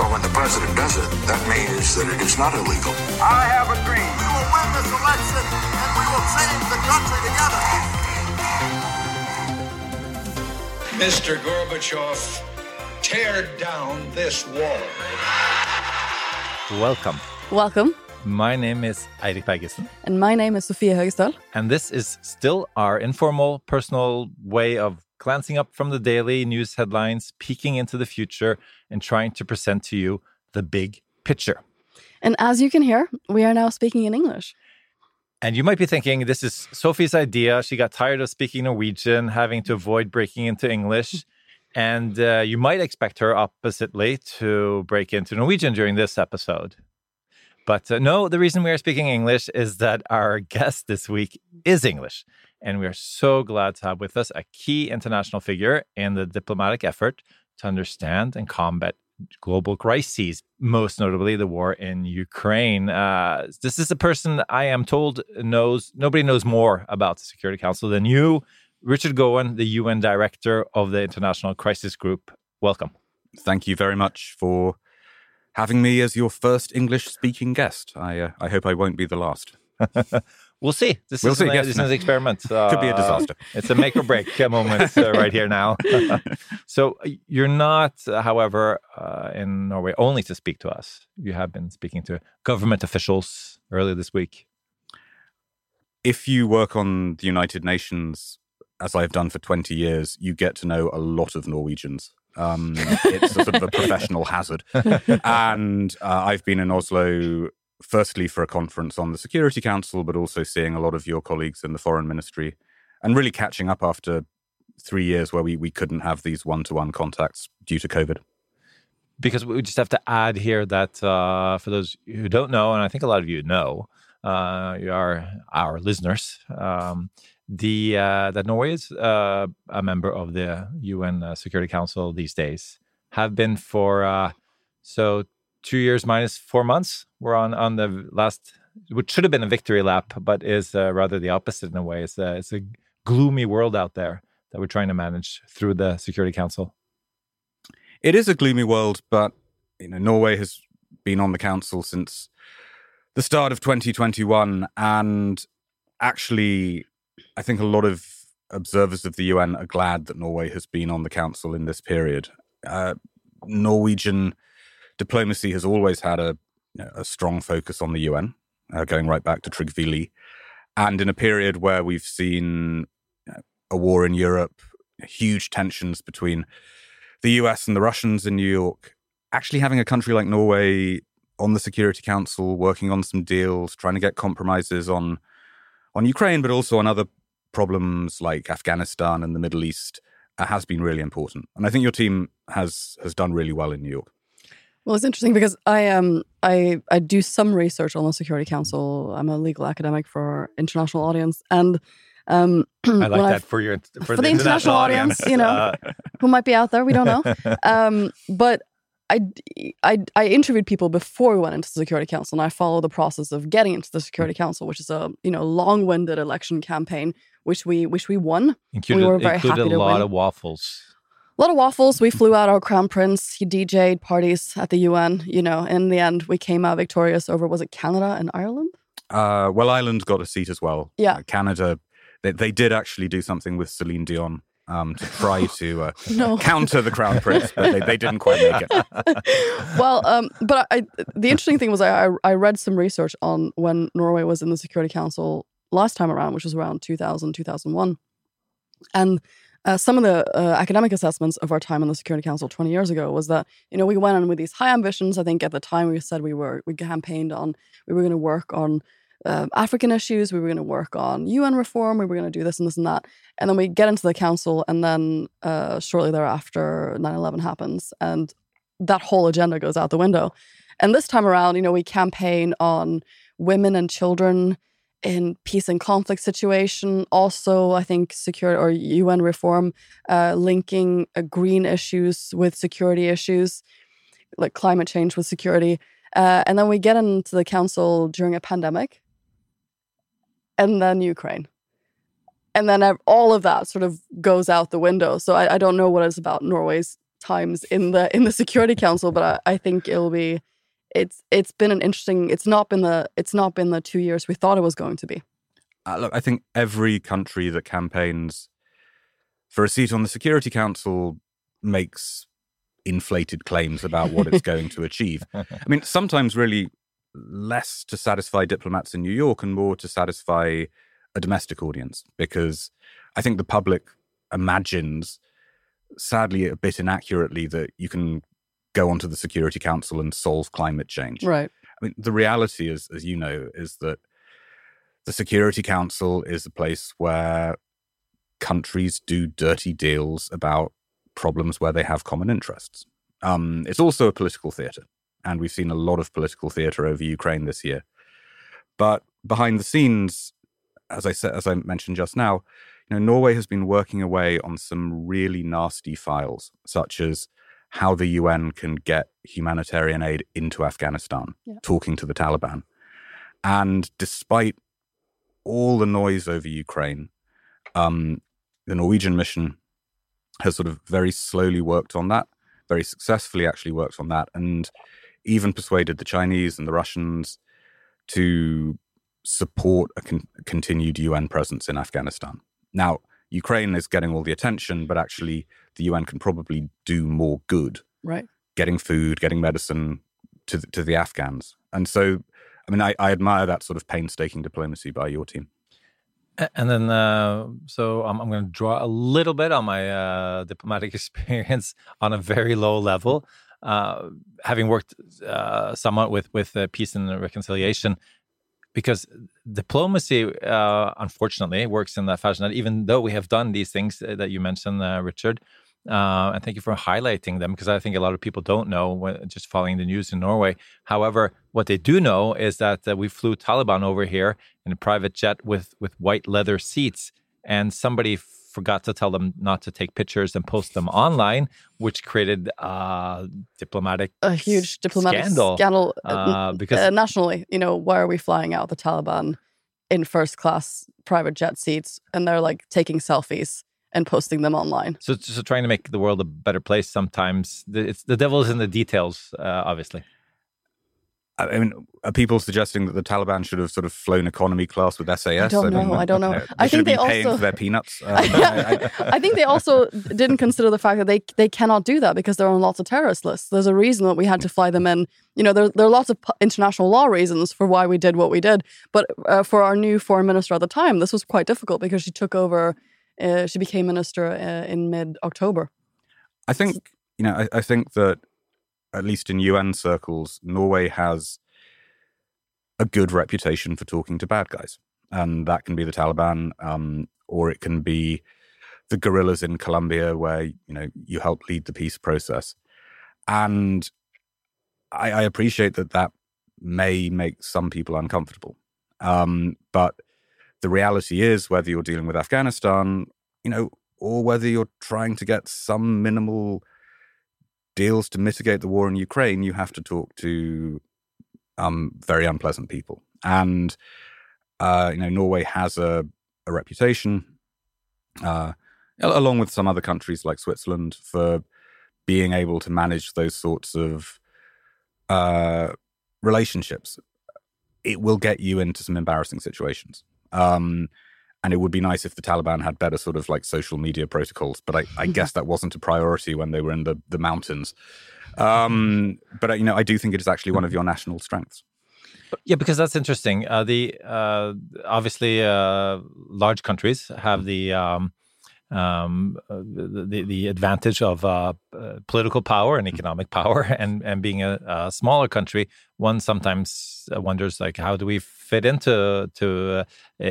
But when the president does it, that means that it is not illegal. I have a dream. We will win this election and we will change the country together. Mr. Gorbachev, tear down this wall. Welcome. Welcome. My name is Eirik Bergesen, And my name is Sofia Högstøl. and this is still our informal, personal way of glancing up from the daily news headlines, peeking into the future, and trying to present to you the big picture. And as you can hear, we are now speaking in English. And you might be thinking, this is Sophie's idea. She got tired of speaking Norwegian, having to avoid breaking into English. And uh, you might expect her oppositely to break into Norwegian during this episode. But uh, no, the reason we are speaking English is that our guest this week is English. And we are so glad to have with us a key international figure in the diplomatic effort to understand and combat global crises, most notably the war in Ukraine. Uh, this is a person I am told knows nobody knows more about the Security Council than you, Richard Gowan, the UN director of the International Crisis Group. Welcome. thank you very much for having me as your first English speaking guest. I uh, I hope I won't be the last. We'll see. This We'll is see, an, yes. this is an experiment. Could be a Uh, disaster. It's a make or break moment uh, right here now. so uh, you're not, however, uh, in Norway only to speak to us. You have been speaking to government officials earlier this week. If you work on the United Nations, as I've done for 20 years, you get to know a lot of Norwegians. Um, it's a sort of a professional hazard. And uh, I've been in Oslo, firstly for a conference on the Security Council, but also seeing a lot of your colleagues in the Foreign Ministry and really catching up after three years where we, we couldn't have these one to one contacts due to COVID. because we just have to add here that uh, for those who don't know, and I think a lot of you know, uh, you are our listeners. Um, the uh, that Norway is uh, a member of the UN uh, Security Council these days. Have been for uh, so two years minus four months. We're on on the last, which should have been a victory lap, but is uh, rather the opposite in a way. It's a, it's a gloomy world out there that we're trying to manage through the Security Council. It is a gloomy world, but you know, Norway has been on the council since the start of 2021, and actually, I think a lot of observers of the UN are glad that Norway has been on the council in this period. Uh, Norwegian diplomacy has always had a, you know, a strong focus on the UN, uh, going right back to Trygve. And in a period where we've seen a war in Europe, huge tensions between the US and the Russians in New York, actually having a country like Norway on the Security Council, working on some deals, trying to get compromises on on Ukraine, but also on other problems like Afghanistan and the Middle East, uh, has been really important. And I think your team has has done really well in New York. Well, it's interesting because I um I I do some research on the Security Council. I'm a legal academic for our international audience, and um, I like that I've- for your for, the international audience, you know. Uh, who might be out there, we don't know. um, but I interviewed people before we went into the Security Council, and I followed the process of getting into the Security Council, which is a you know long-winded election campaign, which we which we won. included, were very included happy a to lot win. of waffles. A lot of waffles. We flew out our crown prince. He DJ'd parties at the UN. You know, in the end, we came out victorious over was it Canada and Ireland? Uh, well, Ireland got a seat as well. Yeah. Uh, Canada, they, they did actually do something with Celine Dion um, to try to uh, No. counter the Crown Prince, but they, they didn't quite make it. well, um, but I, the interesting thing was I, I I read some research on when Norway was in the Security Council last time around, which was around 2000, 2001. And uh, some of the uh, academic assessments of our time in the Security Council 20 years ago was that, you know, we went in with these high ambitions. I think at the time we said we were, we campaigned on, we were going to work on uh, African issues, we were going to work on UN reform, we were going to do this and this and that. And then we get into the council, and then uh, shortly thereafter, 9 11 happens, and that whole agenda goes out the window. And this time around, you know, we campaign on women and children in peace and conflict situation. Also, I think security or UN reform uh, linking uh, green issues with security issues, like climate change with security. Uh, and then we get into the council during a pandemic, and then Ukraine. And then all of that sort of goes out the window. So I, I don't know what it's about Norway's times in the in the Security Council, but I, I think it'll be it's it's been an interesting it's not been the it's not been the two years we thought it was going to be. Uh, look, I think every country that campaigns for a seat on the Security Council makes inflated claims about what it's going to achieve. I mean, sometimes really less to satisfy diplomats in New York and more to satisfy a domestic audience, because I think the public imagines, sadly, a bit inaccurately, that you can go onto the Security Council and solve climate change. Right. I mean, the reality is, as you know, is that the Security Council is a place where countries do dirty deals about problems where they have common interests. Um, it's also a political theatre, and we've seen a lot of political theatre over Ukraine this year. But behind the scenes, as I said, as I mentioned just now, you know, Norway has been working away on some really nasty files, such as how the UN can get humanitarian aid into Afghanistan, Yeah. talking to the Taliban. And despite all the noise over Ukraine, um, the Norwegian mission has sort of very slowly worked on that, very successfully actually worked on that, and even persuaded the Chinese and the Russians to support a con- continued UN presence in Afghanistan. Now, Ukraine is getting all the attention, but actually, the UN can probably do more good Right. getting food, getting medicine to the, to the Afghans. And so, I mean, I, I admire that sort of painstaking diplomacy by your team. And then, uh, so I'm, I'm going to draw a little bit on my uh, diplomatic experience on a very low level. Uh, having worked uh, somewhat with with uh, peace and reconciliation, because diplomacy, uh, unfortunately, works in that fashion. That even though we have done these things uh, that you mentioned, uh, Richard, uh, and thank you for highlighting them because I think a lot of people don't know when, just following the news in Norway. However, what they do know is that uh, we flew Taliban over here in a private jet with with white leather seats, and somebody forgot to tell them not to take pictures and post them online, which created uh, diplomatic A huge diplomatic scandal. scandal, uh, uh, because uh, nationally. You know, why are we flying out the Taliban in first class private jet seats and they're like taking selfies and posting them online? so, so trying to make the world a better place sometimes the, it's the devil is in the details uh, obviously I I mean, are people suggesting that the Taliban should have sort of flown economy class with SAS? I don't know. I don't know. They I think have they been paying also- for their peanuts. Um, I- I- I think they also didn't consider the fact that they they cannot do that because they're on lots of terrorist lists. There's a reason that we had to fly them in. You know, there there are lots of international law reasons for why we did what we did. But uh, for our new foreign minister at the time, this was quite difficult because she took over. Uh, she became minister uh, in mid October. I think you know. I, I think that at least in UN circles, Norway has a good reputation for talking to bad guys, and that can be the Taliban, um, or it can be the guerrillas in Colombia, where you know you help lead the peace process. And I, I appreciate that that may make some people uncomfortable, um, but the reality is, whether you're dealing with Afghanistan, you know, or whether you're trying to get some minimal deals to mitigate the war in Ukraine, you have to talk to um, very unpleasant people. And uh, you know, Norway has a, a reputation, uh, along with some other countries like Switzerland, for being able to manage those sorts of uh, relationships. It will get you into some embarrassing situations. Um, and it would be nice if the Taliban had better sort of like social media protocols, but I, I guess that wasn't a priority when they were in the, the mountains. Um, but uh, you know, I do think it is actually one of your national strengths. Yeah, because that's interesting. Uh, the uh, obviously uh, large countries have the um, um, uh, the, the advantage of uh, uh, political power and economic power, and and being a, a smaller country, one sometimes wonders like how do we fit into to uh,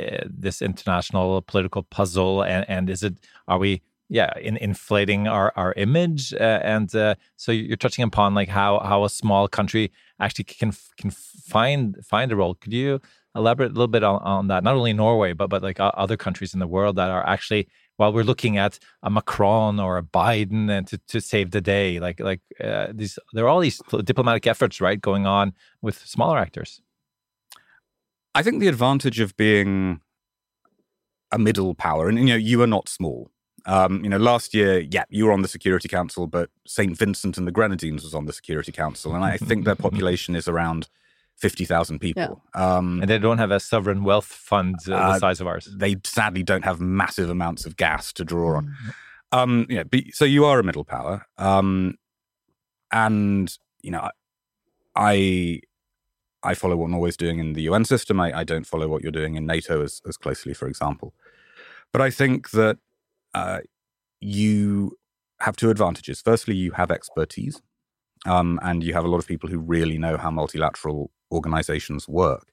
this international political puzzle, and and is it are we yeah, in inflating our our image, uh, and uh, so you're touching upon like how how a small country actually can can find find a role. Could you elaborate a little bit on, on that? Not only Norway, but but like other countries in the world that are actually while we're looking at a Macron or a Biden and to, to save the day, like like uh, these there are all these diplomatic efforts right going on with smaller actors. I think the advantage of being a middle power, and you know, you are not small. Um, you know, last year, yeah, you were on the Security Council, but St. Vincent and the Grenadines was on the Security Council, and I think their population is around fifty thousand people. Yeah. Um, and they don't have a sovereign wealth fund uh, uh, the size of ours. They sadly don't have massive amounts of gas to draw on. Mm. Um, yeah, but, so you are a middle power, um, and you know, I I follow what Norway's doing in the UN system. I, I don't follow what you're doing in NATO as, as closely, for example. But I think that uh, you have two advantages. Firstly, you have expertise, um, and you have a lot of people who really know how multilateral organizations work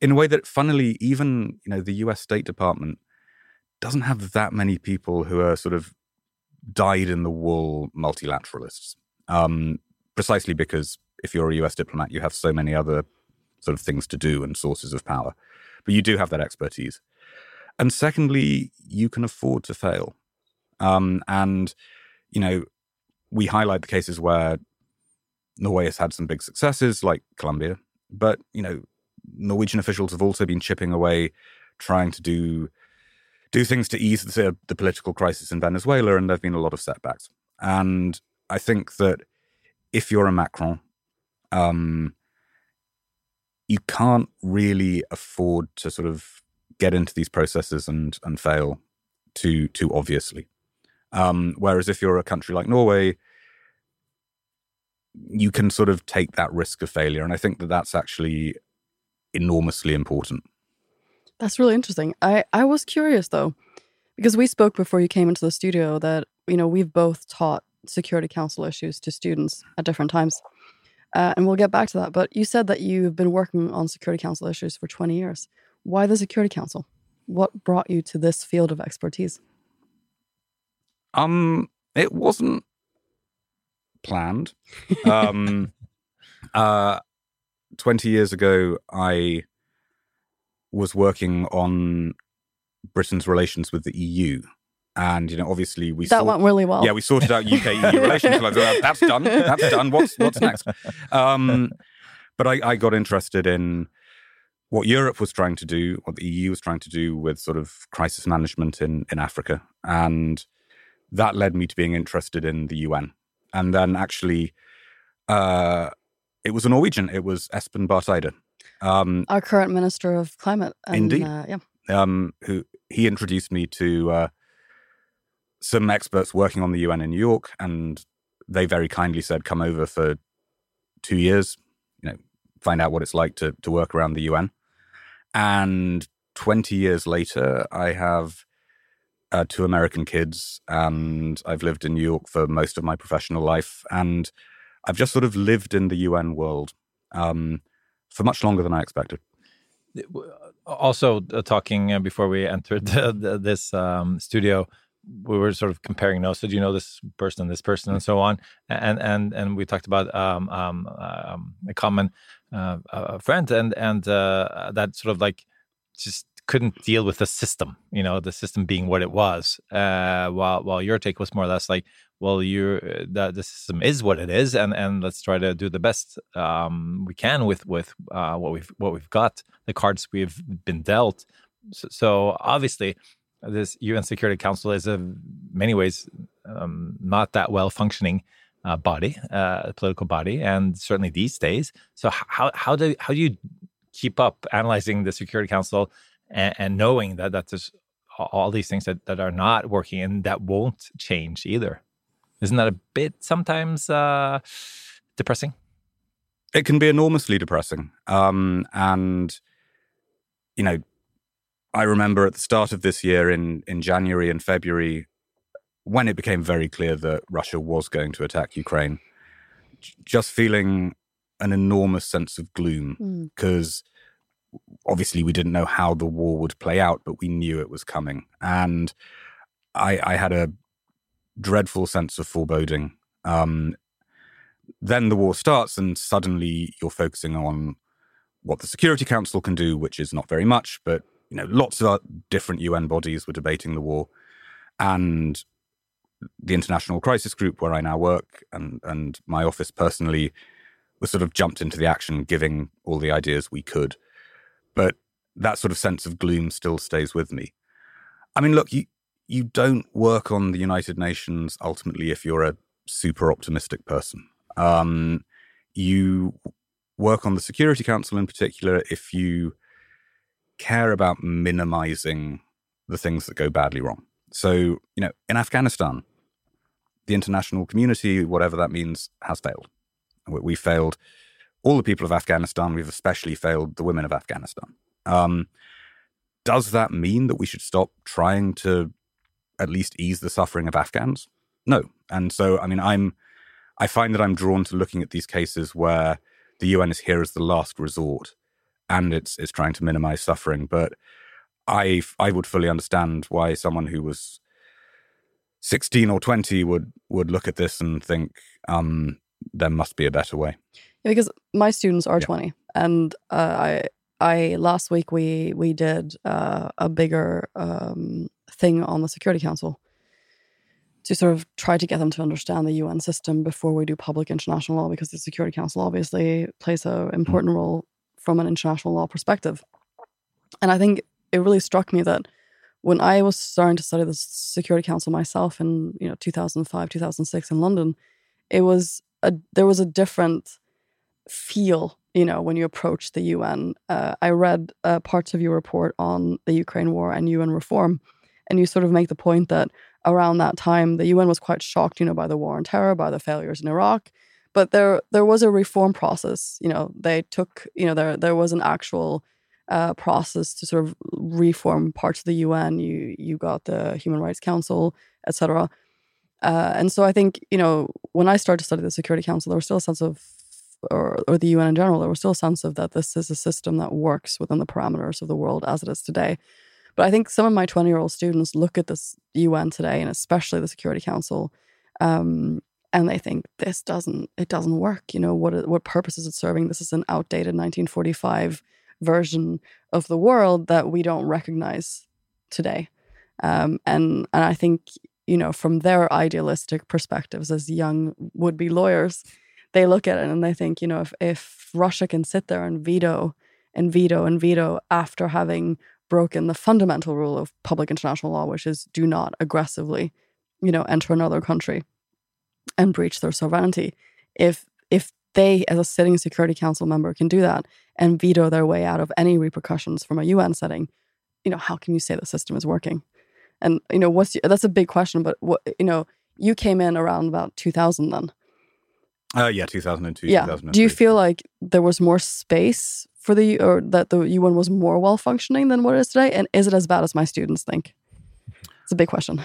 in a way that, funnily, even you know the U.S. State Department doesn't have that many people who are sort of dyed-in-the-wool multilateralists. Um, precisely because if you're a US diplomat, you have so many other sort of things to do and sources of power. But you do have that expertise. And secondly, you can afford to fail. Um, and, you know, we highlight the cases where Norway has had some big successes, like Colombia. But, you know, Norwegian officials have also been chipping away, trying to do do things to ease the, the political crisis in Venezuela, and there have been a lot of setbacks. And I think that if you're a Macron, um, you can't really afford to sort of get into these processes and and fail too too obviously. Um, whereas if you're a country like Norway, you can sort of take that risk of failure, and I think that that's actually enormously important. That's really interesting. I I was curious though, because we spoke before you came into the studio that you know we've both taught Security Council issues to students at different times. Uh, and we'll get back to that. But you said that you've been working on Security Council issues for 20 years. Why the Security Council? What brought you to this field of expertise? Um, it wasn't planned. Um, uh, 20 years ago, I was working on Britain's relations with the EU and you know obviously we that went really well. Yeah we sorted out uk eu relations. Like, that's done. That's done. What's what's next? Um, but I, I got interested in what europe was trying to do what the eu was trying to do with sort of crisis management in in africa. And that led me to being interested in the un and then actually uh, it was a norwegian. It was espen barth eide. Um, our current minister of climate and, indeed. uh, yeah. Um, who he introduced me to uh, some experts working on the UN in New York, and they very kindly said, "Come over for two years, you know, find out what it's like to to work around the UN." And twenty years later, I have uh, two American kids, and I've lived in New York for most of my professional life, and I've just sort of lived in the UN world um, for much longer than I expected. Also, uh, talking uh, before we entered the, the, this um, studio, we were sort of comparing notes. Do you know this person, and this person, and so on? And and and we talked about um, um, um, a common uh, uh, friend, and and uh, that sort of like just couldn't deal with the system. You know, the system being what it was. Uh, while while your take was more or less like, well, you uh, the, the system is what it is, and and let's try to do the best um, we can with with uh, what we've what we've got, the cards we've been dealt. so, so obviously this UN Security Council is a many ways um, not that well functioning uh, body, uh, political body, and certainly these days. So how how do how do you keep up analyzing the Security Council and, and knowing that that there's all these things that, that are not working and that won't change either? Isn't that a bit sometimes uh, depressing? It can be enormously depressing, um, and you know I remember at the start of this year in, in January and February, when it became very clear that Russia was going to attack Ukraine, just feeling an enormous sense of gloom because mm. obviously we didn't know how the war would play out, but we knew it was coming. And I, I had a dreadful sense of foreboding. Um, then the war starts, and suddenly you're focusing on what the Security Council can do, which is not very much, but you know, lots of different UN bodies were debating the war, and the International Crisis Group, where I now work, and and my office personally, was sort of jumped into the action, giving all the ideas we could. But that sort of sense of gloom still stays with me. I mean, look, you you don't work on the United Nations ultimately if you're a super optimistic person. Um, you work on the Security Council in particular if you care about minimizing the things that go badly wrong. So, you know, in Afghanistan, the international community, whatever that means, has failed. We failed all the people of Afghanistan. We've especially failed the women of Afghanistan. Um, does that mean that we should stop trying to at least ease the suffering of Afghans? No. And so, I mean, I'm I find that I'm drawn to looking at these cases where the UN is here as the last resort and it's it's trying to minimize suffering. But I I would fully understand why someone who was 16 or 20 would would look at this and think um, there must be a better way. Yeah, because my students are yeah. 20 and uh, I I last week we we did uh, a bigger um, thing on the Security Council to sort of try to get them to understand the UN system before we do public international law, because the Security Council obviously plays an mm. important role from an international law perspective. And I think it really struck me that when I was starting to study the Security Council myself in you know 2005, 2006 in London, it was a there was a different feel you know when you approach the UN. Uh, I read uh, parts of your report on the Ukraine war and UN reform, and you sort of make the point that around that time, the UN was quite shocked, you know, by the war on terror, by the failures in Iraq. But there, there was a reform process. You know, they took, you know, there, there was an actual uh, process to sort of reform parts of the UN. You, you got the Human Rights Council, etc. Uh, and so I think, you know, when I started to study the Security Council, there was still a sense of, or, or the UN in general, there was still a sense of that this is a system that works within the parameters of the world as it is today. But I think some of my 20 year old students look at this UN today, and especially the Security Council, um, and they think this doesn't it doesn't work. You know what what purpose is it serving? This is an outdated 1945 version of the world that we don't recognize today. Um, and and I think you know from their idealistic perspectives as young would be lawyers, they look at it and they think you know if if Russia can sit there and veto and veto and veto after having broken the fundamental rule of public international law, which is do not aggressively, you know, enter another country and breach their sovereignty. If if they, as a sitting Security Council member, can do that and veto their way out of any repercussions from a UN setting, you know, how can you say the system is working? And you know, what's that's a big question. But what you know, you came in around about 2000 then. Uh, yeah, 2002. Yeah. Do you feel like there was more space for the or that the UN was more well functioning than what it is today? And is it as bad as my students think? It's a big question.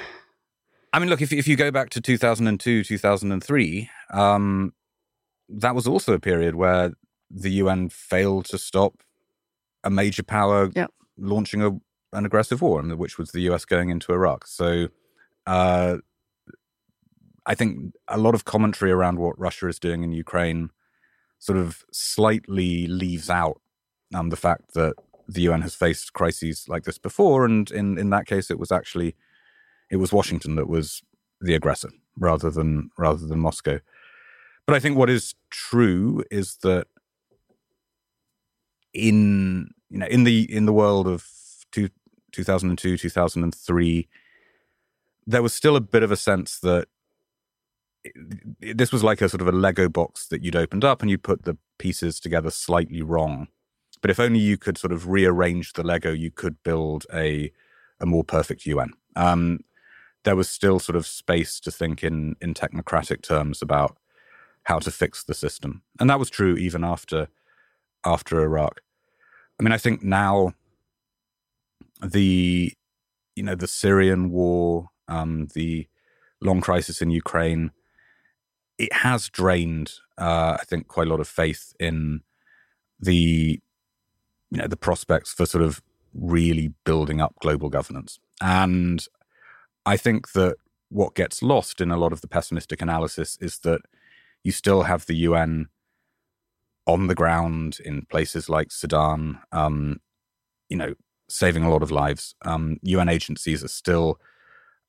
I mean, look, if if you go back to 2002, 2003, um, that was also a period where the UN failed to stop a major power yep. launching a, an aggressive war, which was the US going into Iraq. So, uh, I think a lot of commentary around what Russia is doing in Ukraine sort of slightly leaves out um, the fact that the UN has faced crises like this before, and in in that case, it was actually it was Washington that was the aggressor rather than rather than Moscow. But I think what is true is that in you know in the in the world of two, 2002 2003 there was still a bit of a sense that this was like a sort of a lego box that you'd opened up and you put the pieces together slightly wrong but if only you could sort of rearrange the Lego, you could build a a more perfect UN. Um, there was still sort of space to think in in technocratic terms about how to fix the system, and that was true even after after Iraq. I mean, I think now the you know the Syrian war, um, the long crisis in Ukraine, it has drained, uh, I think, quite a lot of faith in the you know the prospects for sort of really building up global governance. And I think that what gets lost in a lot of the pessimistic analysis is that you still have the UN on the ground in places like Sudan, um, you know, saving a lot of lives. Um, UN agencies are still,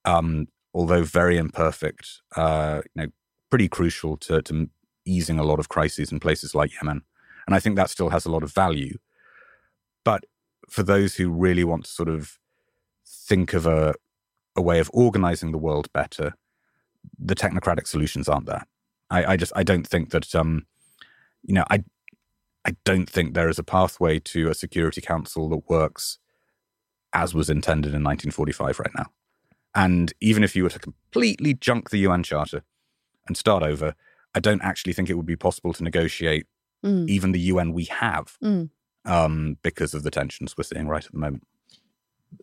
um, although very imperfect, uh, you know, pretty crucial to, to easing a lot of crises in places like Yemen. And I think that still has a lot of value. But for those who really want to sort of think of a, a way of organizing the world better, the technocratic solutions aren't there. I, I just I don't think that um, you know I I don't think there is a pathway to a Security Council that works as was intended in 1945 right now. And even if you were to completely junk the UN Charter and start over, I don't actually think it would be possible to negotiate Mm. even the UN we have Mm. um, because of the tensions we're seeing right at the moment.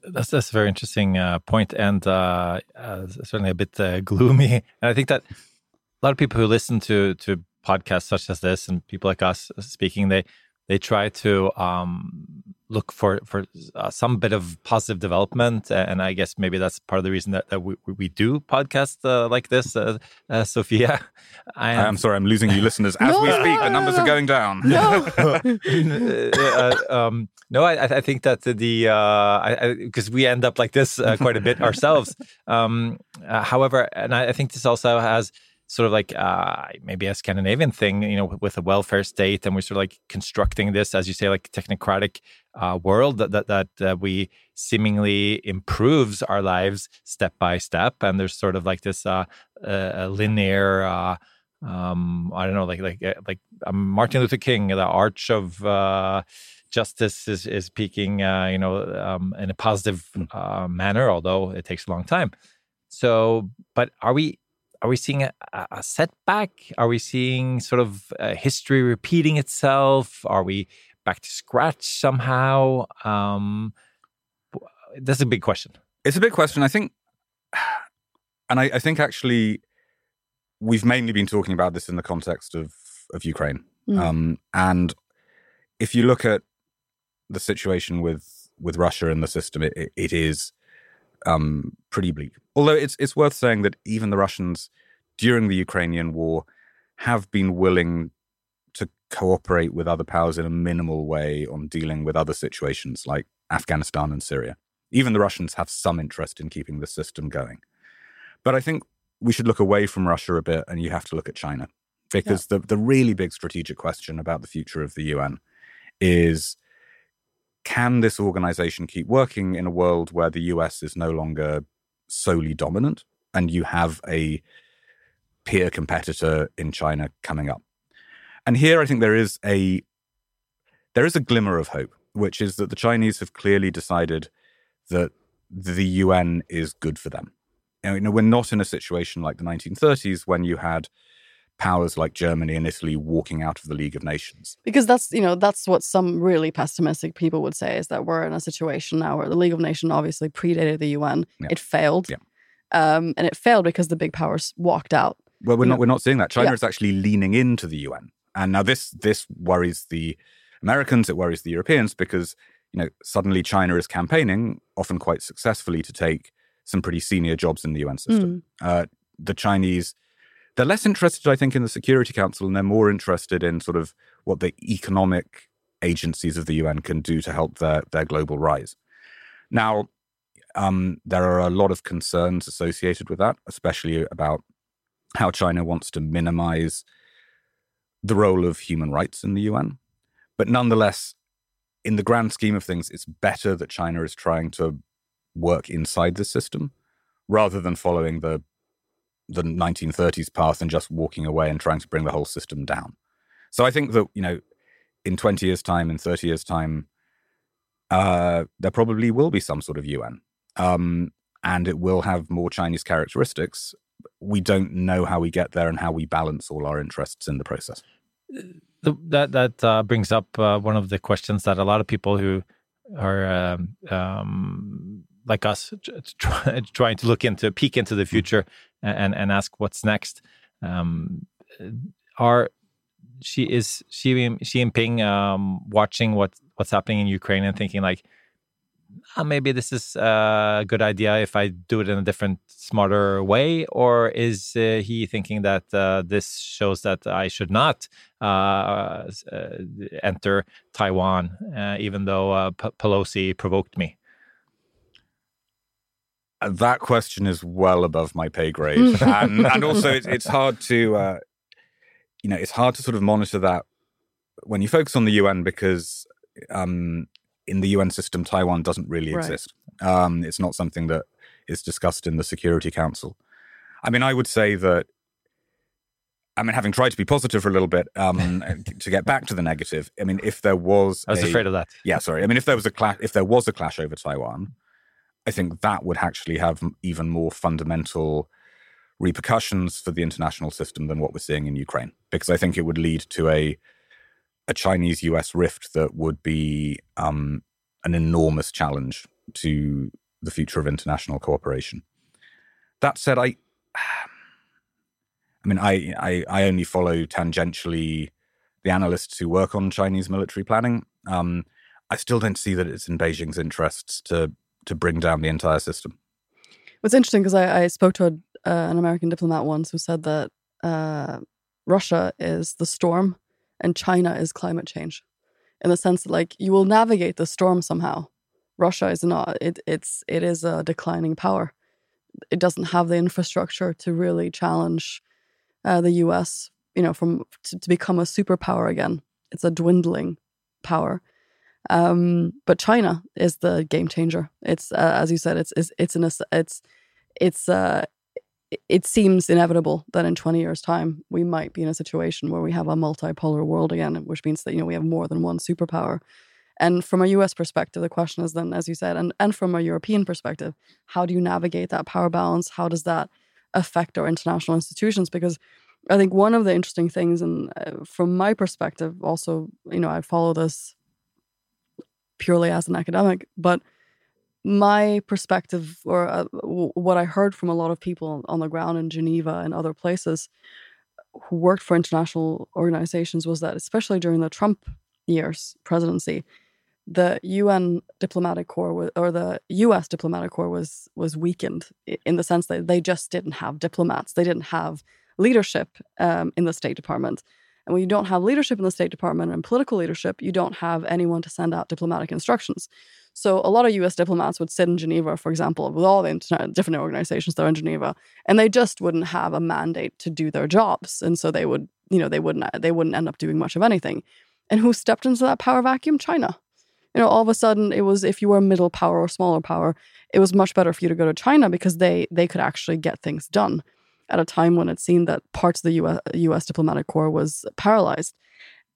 That's that's a very interesting uh, point and uh, uh, certainly a bit uh, gloomy. And I think that a lot of people who listen to to podcasts such as this and people like us speaking, they they try to um, look for for uh, some bit of positive development, and I guess maybe that's part of the reason that, that we, we do podcasts uh, like this, uh, uh, Sophia. I am sorry, I'm losing you listeners as we speak. no, the numbers no. are going down. No. uh, um, no, I, I think that the because we end up like this uh, quite a bit ourselves. Um, uh, however, and I, I think this also has sort of like uh, maybe a Scandinavian thing, you know, with a welfare state, and we're sort of like constructing this, as you say, like technocratic uh, world that that that uh, we seemingly improves our lives step by step, and there's sort of like this uh, uh, linear. Uh, um, I don't know, like like uh, like um, Martin Luther King, the arch of uh, justice is is peaking, uh, you know, um, in a positive uh, manner, although it takes a long time. So, but are we are we seeing a, a setback? Are we seeing sort of uh, history repeating itself? Are we back to scratch somehow? Um, that's a big question. It's a big question. I think, and I, I think actually, we've mainly been talking about this in the context of of Ukraine. Mm. Um, and if you look at the situation with with Russia in the system, it, it, it is um, pretty bleak. Although it's it's worth saying that even the Russians during the Ukrainian war have been willing to cooperate with other powers in a minimal way on dealing with other situations like Afghanistan and Syria. Even the Russians have some interest in keeping the system going. But I think we should look away from Russia a bit and you have to look at China because the, the really big strategic question about the future of the UN is can this organization keep working in a world where the US is no longer solely dominant and you have a peer competitor in China coming up? And here I think there is a there is a glimmer of hope, which is that the Chinese have clearly decided that the UN is good for them. You know, we're not in a situation like the 1930s when you had powers like Germany and Italy walking out of the League of Nations. because that's you know that's what some really pessimistic people would say is that we're in a situation now where the League of Nations obviously predated the UN. Yeah. It failed, Yeah. um, and it failed because the big powers walked out. Well, we're not know- we're not seeing that. China Yeah. is actually leaning into the UN, and now this this worries the Americans. It worries the Europeans because you know suddenly China is campaigning, often quite successfully, to take some pretty senior jobs in the UN system. Uh, the Chinese, they're less interested, I think, in the Security Council, and they're more interested in sort of what the economic agencies of the UN can do to help their their global rise. Now, um, there are a lot of concerns associated with that, especially about how China wants to minimize the role of human rights in the UN. But nonetheless, in the grand scheme of things, it's better that China is trying to work inside the system rather than following the the 1930s path and just walking away and trying to bring the whole system down. So I think that, you know, in 20 years' time, in 30 years' time, uh, there probably will be some sort of UN. Um, and it will have more Chinese characteristics. We don't know how we get there and how we balance all our interests in the process. That that uh, brings up uh, one of the questions that a lot of people who are um, um, like us try, trying to look into peek into the future and and ask what's next um, are she is Xi, Xi Jinping um, watching what what's happening in Ukraine and thinking like "Ah, maybe this is a good idea if I do it in a different, smarter way? Or is uh, he thinking that uh, this shows that I should not uh, uh, enter Taiwan, uh, even though uh, Pelosi provoked me? That question is well above my pay grade, and, and also it's, it's hard to, uh, you know, it's hard to sort of monitor that when you focus on the UN because um, in the UN system, Taiwan doesn't really Right. exist. Um, it's not something that is discussed in the Security Council. I mean, I would say that. I mean, having tried to be positive for a little bit, um, to get back to the negative. I mean, if there was, I was a- afraid of that. yeah, sorry. I mean, if there was a clash, if there was a clash over Taiwan, I think that would actually have even more fundamental repercussions for the international system than what we're seeing in Ukraine, because I think it would lead to a a Chinese U.S. rift that would be um, an enormous challenge to the future of international cooperation. That said, I, I mean, I, I, I only follow tangentially the analysts who work on Chinese military planning. Um, I still don't see that it's in Beijing's interests to to bring down the entire system. What's interesting because I, I spoke to a, uh, an American diplomat once who said that uh, Russia is the storm and China is climate change, in the sense that like you will navigate the storm somehow. Russia is not. It, it's it is a declining power. It doesn't have the infrastructure to really challenge uh, the U.S. You know, from to, to become a superpower again. It's a dwindling power. Um, but China is the game changer. It's uh, as you said, it's it's it's an it's it's uh it seems inevitable that in 20 years time we might be in a situation where we have a multipolar world again which means that you know we have more than one superpower. And from a US perspective the question is then as you said and and from a European perspective how do you navigate that power balance? How does that affect our international institutions? Because I think one of the interesting things and uh, from my perspective also you know I follow this purely as an academic but my perspective or uh, w- what I heard from a lot of people on the ground in Geneva and other places who worked for international organizations was that, especially during the Trump years presidency, the UN diplomatic corps wa- or the US diplomatic corps was was weakened in the sense that they just didn't have diplomats, they didn't have leadership um, in the State Department. And when you don't have leadership in the State Department and political leadership, you don't have anyone to send out diplomatic instructions. So a lot of U.S. diplomats would sit in Geneva, for example, with all the interna- different organizations that are in Geneva, and they just wouldn't have a mandate to do their jobs, and so they would, you know, they wouldn't they wouldn't end up doing much of anything. And who stepped into that power vacuum? China. You know, all of a sudden, it was if you were a middle power or smaller power, it was much better for you to go to China because they they could actually get things done at a time when it seemed that parts of the U.S. US diplomatic corps was paralyzed.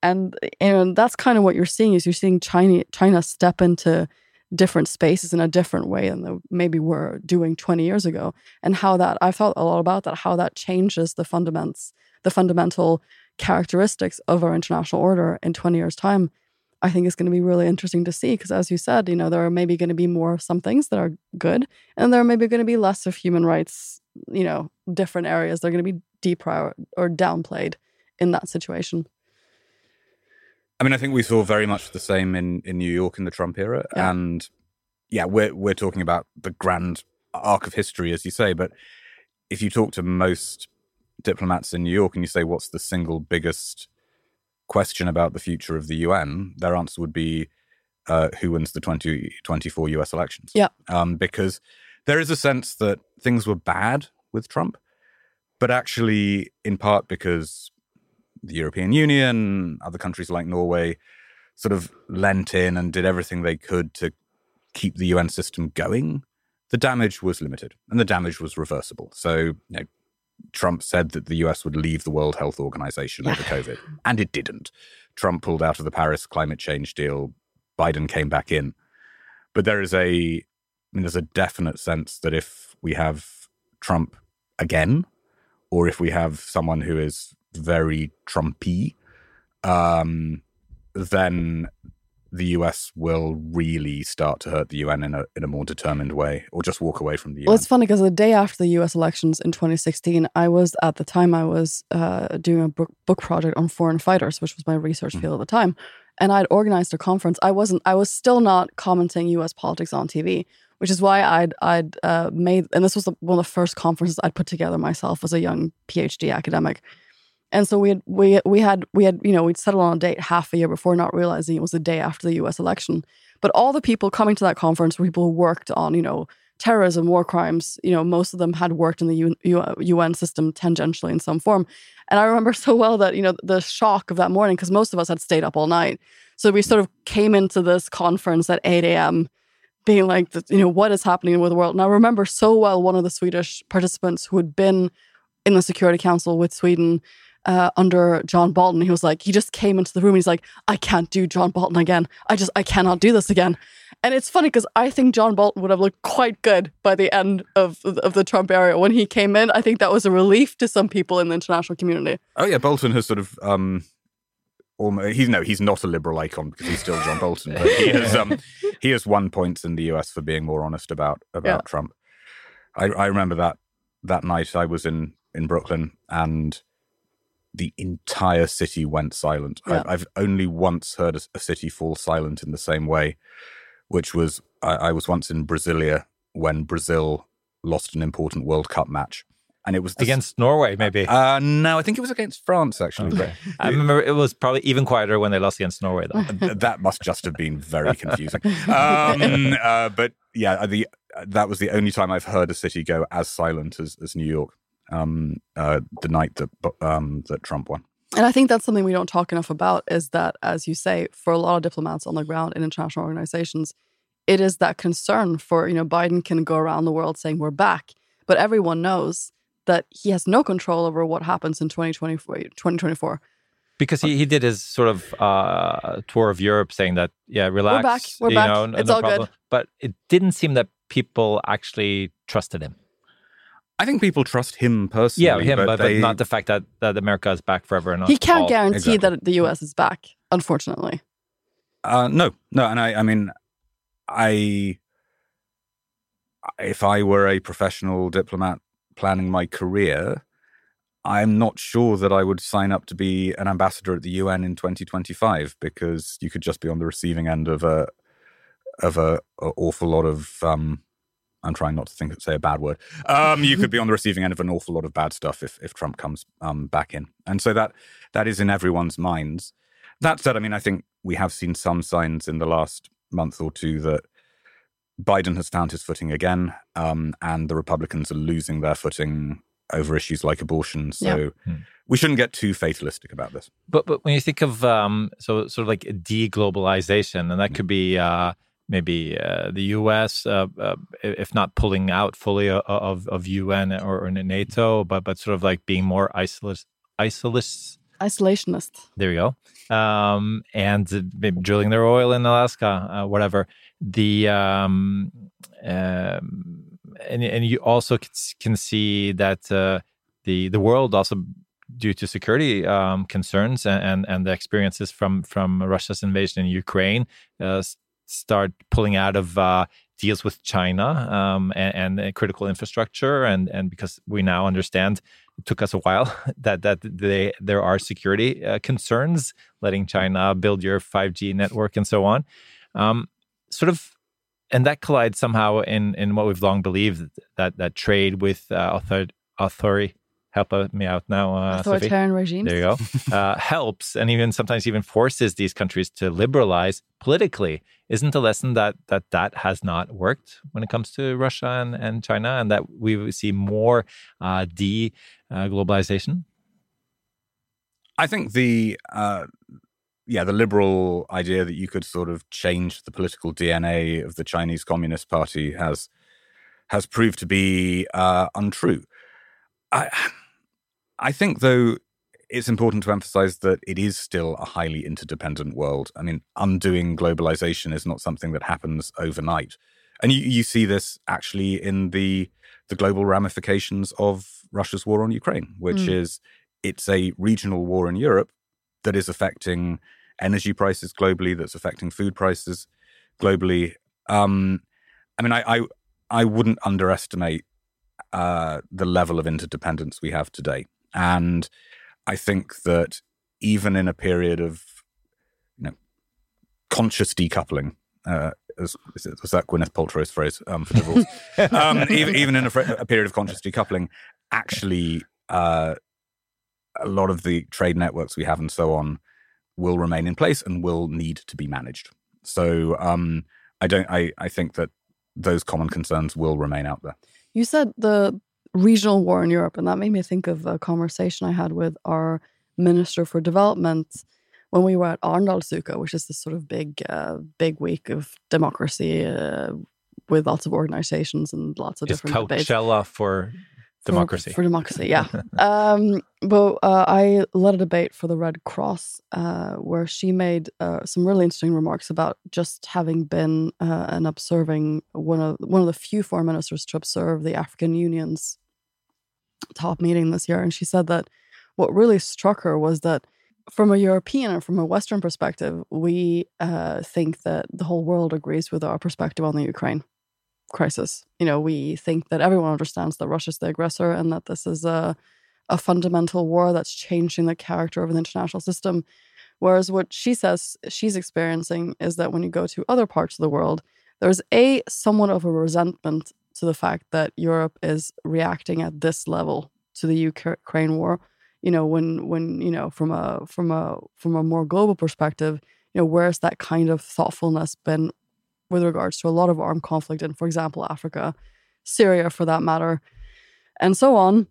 And and that's kind of what you're seeing is you're seeing China China step into different spaces in a different way than maybe were doing 20 years ago and how that i've thought a lot about that how that changes the fundaments the fundamental characteristics of our international order in 20 years time i think is going to be really interesting to see because as you said you know there are maybe going to be more some things that are good and there are maybe going to be less of human rights you know different areas they're going to be deprior or downplayed in that situation I mean, I think we saw very much the same in, in New York in the Trump era, Yeah. and yeah, we're we're talking about the grand arc of history, as you say. But if you talk to most diplomats in New York and you say, "What's the single biggest question about the future of the UN?" their answer would be, uh, "Who wins the 2024 US elections?" Yeah. um, because there is a sense that things were bad with Trump, but actually, in part because the European Union, other countries like Norway, sort of lent in and did everything they could to keep the UN system going, the damage was limited and the damage was reversible. So, you know, Trump said that the US would leave the World Health Organization over COVID, and it didn't. Trump pulled out of the Paris climate change deal. Biden came back in. But there is a, mean, there's a definite sense that if we have Trump again, or if we have someone who is very Trumpy, um, then the US will really start to hurt the UN in a in a more determined way, or just walk away from the UN. Well, it's funny because the day after the U.S. elections in 2016, I was at the time I was uh, doing a book, book project on foreign fighters, which was my research field at the time, and I'd organized a conference. I wasn't. I was still not commenting U.S. politics on TV, which is why I'd I'd uh, made. And this was the, one of the first conferences I'd put together myself as a young PhD academic. And so we had we we had we had you know we'd settled on a date half a year before, not realizing it was the day after the U.S. election. But all the people coming to that conference were people who worked on you know terrorism, war crimes. You know, most of them had worked in the UN system tangentially in some form. And I remember so well that, you know, the shock of that morning, because most of us had stayed up all night. So we sort of came into this conference at 8 a.m. being like, you know, what is happening with the world? And I remember so well one of the Swedish participants who had been in the Security Council with Sweden uh, under John Bolton. He was like, he just came into the room and he's like, I can't do John Bolton again. I just, I cannot do this again. And it's funny because I think John Bolton would have looked quite good by the end of of the Trump era when he came in. I think that was a relief to some people in the international community. Oh yeah, Bolton has sort of um almost he's no he's not a liberal icon because he's still John Bolton, but he has um he has won points in the US for being more honest about about Yeah. Trump. I, I remember that that night I was in in Brooklyn and the entire city went silent. Yeah. I, I've only once heard a, a city fall silent in the same way, which was I, I was once in Brasilia when Brazil lost an important World Cup match, and it was the, Against Norway, maybe. Uh, no, I think it was against France actually. Okay. I remember it was probably even quieter when they lost against Norway, though. That must just have been very confusing. Um, uh, but yeah, the that was the only time I've heard a city go as silent as, as New York. Um, uh, the night that um, that Trump won. And I think that's something we don't talk enough about is that, as you say, for a lot of diplomats on the ground in international organizations, it is that concern for, you know, Biden can go around the world saying we're back, but everyone knows that he has no control over what happens in 2024. 2024. Because he, he did his sort of uh, tour of Europe saying that, yeah, relax. We're back. We're you back. know, no- It's no all good. But it didn't seem that people actually trusted him. I think people trust him personally. Yeah, him, but, but they- not the fact that, that America is back forever. And He can't all. guarantee exactly. that the US is back, unfortunately. Uh, no, no, and I, I mean, I, if I were a professional diplomat planning my career, I'm not sure that I would sign up to be an ambassador at the UN in 2025 because you could just be on the receiving end of a, of a, a awful lot of. Um, I'm trying not to think say a bad word. Um, you could be on the receiving end of an awful lot of bad stuff if if Trump comes um, back in, and so that that is in everyone's minds. That said, I mean, I think we have seen some signs in the last month or two that Biden has found his footing again, um, and the Republicans are losing their footing over issues like abortion. So Yeah. Hmm. we shouldn't get too fatalistic about this. But but when you think of um, so sort of like deglobalization, and that could be uh, maybe uh, the U.S. Uh, uh, if not pulling out fully of of UN or, or NATO, but but sort of like being more isolist, isolist. Isolationist. There you go. Um, and uh, maybe drilling their oil in Alaska, uh, whatever. The um, um, and and you also can see that uh, the the world also due to security um, concerns and, and and the experiences from from Russia's invasion in Ukraine uh, start pulling out of uh, deals with China um, and, and critical infrastructure and and because we now understand it took us a while that that they there are security uh, concerns letting China build your 5G network and so on. Um, sort of and that collides somehow in in what we've long believed that that trade with uh, author, authority help uh, me out now uh, Sophie. Authoritarian regimes. There you go. Uh, helps and even sometimes even forces these countries to liberalize politically. Isn't the lesson that that that has not worked when it comes to Russia and, and China, and that we see more uh, de uh, globalization? I think the uh, yeah the liberal idea that you could sort of change the political DNA of the Chinese Communist Party has has proved to be uh, untrue. I I think though it's important to emphasize that it is still a highly interdependent world. I mean, undoing globalization is not something that happens overnight. And you, you see this actually in the the global ramifications of Russia's war on Ukraine, which Mm. is it's a regional war in Europe that is affecting energy prices globally, that's affecting food prices globally. Um, I mean, I, I I wouldn't underestimate uh, the level of interdependence we have today, and I think that even in a period of you know conscious decoupling. Uh, was, was that Gwyneth Paltrow's phrase um, for divorce? um, even, even in a, a period of conscious decoupling, actually, uh, a lot of the trade networks we have and so on will remain in place and will need to be managed. So um, I don't. I, I think that those common concerns will remain out there. You said the regional war in Europe, and that made me think of a conversation I had with our Minister for Development when we were at Arendalsuka, which is this sort of big, uh, big week of democracy uh, with lots of organizations and lots of It's different debates. For democracy. For, democracy, yeah. um, but uh, I led a debate for the Red Cross uh, where she made uh, some really interesting remarks about just having been uh, and observing one of one of the few foreign ministers to observe the African Union's top meeting this year, and she said that what really struck her was that from a European and from a Western perspective, we uh, think that the whole world agrees with our perspective on the Ukraine crisis. You know, we think that everyone understands that Russia's the aggressor and that this is a, a fundamental war that's changing the character of the international system. Whereas what she says she's experiencing is that when you go to other parts of the world, there's a somewhat of a resentment to the fact that Europe is reacting at this level to the Ukraine war. You know, when when you know from a from a from a more global perspective, you know, where's that kind of thoughtfulness been with regards to a lot of armed conflict in, for example, Africa, Syria for that matter, and so on.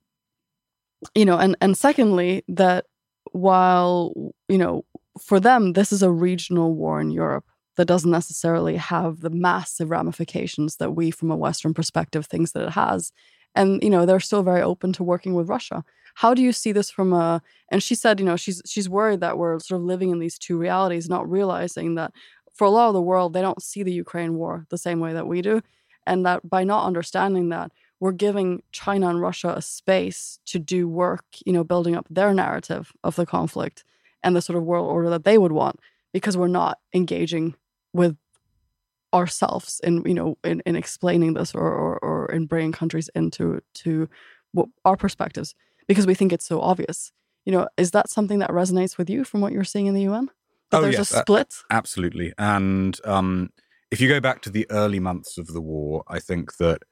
You know, and and secondly, that while you know, for them, this is a regional war in Europe that doesn't necessarily have the massive ramifications that we, from a Western perspective, thinks that it has. And you know, they're still very open to working with Russia. How do you see this from a? And she said, you know, she's she's worried that we're sort of living in these two realities, not realizing that for a lot of the world, they don't see the Ukraine war the same way that we do. And that by not understanding that, we're giving China and Russia a space to do work, you know, building up their narrative of the conflict and the sort of world order that they would want, because we're not engaging with ourselves in, you know, in, in explaining this or, or, or in bringing countries into to what, our perspectives, because we think it's so obvious. You know, is that something that resonates with you from what you're seeing in the UN? That there's yes, a split? absolutely. And um, if you go back to the early months of the war, I think that